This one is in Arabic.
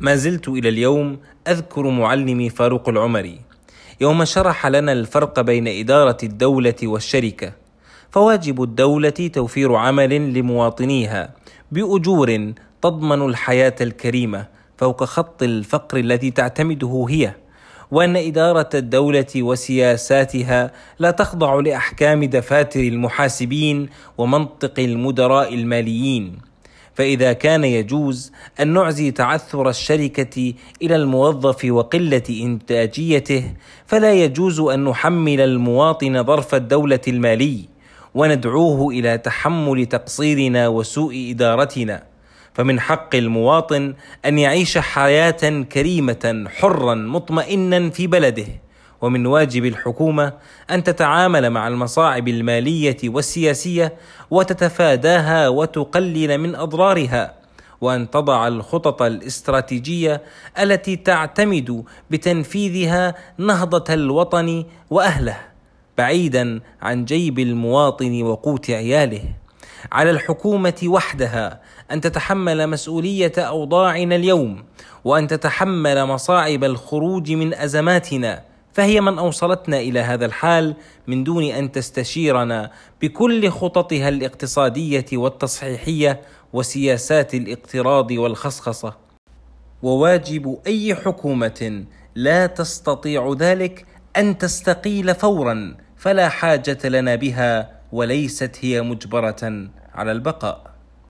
ما زلت إلى اليوم أذكر معلمي فاروق العمري يوم شرح لنا الفرق بين إدارة الدولة والشركة. فواجب الدولة توفير عمل لمواطنيها بأجور تضمن الحياة الكريمة فوق خط الفقر الذي تعتمده هي وأن إدارة الدولة وسياساتها لا تخضع لأحكام دفاتر المحاسبين ومنطق المدراء الماليين. فإذا كان يجوز أن نعزي تعثر الشركة إلى الموظف وقلة إنتاجيته فلا يجوز أن نحمل المواطن ظرف الدولة المالي وندعوه إلى تحمل تقصيرنا وسوء إدارتنا. فمن حق المواطن أن يعيش حياة كريمة حرا مطمئنا في بلده. ومن واجب الحكومة أن تتعامل مع المصاعب المالية والسياسية وتتفاداها وتقلل من أضرارها وأن تضع الخطط الاستراتيجية التي تعتمد بتنفيذها نهضة الوطن وأهله بعيدا عن جيب المواطن وقوت عياله. على الحكومة وحدها أن تتحمل مسؤولية أوضاعنا اليوم وأن تتحمل مصاعب الخروج من أزماتنا فهي من أوصلتنا إلى هذا الحال من دون أن تستشيرنا بكل خططها الاقتصادية والتصحيحية وسياسات الاقتراض والخصخصة. وواجب أي حكومة لا تستطيع ذلك أن تستقيل فورا فلا حاجة لنا بها وليست هي مجبرة على البقاء.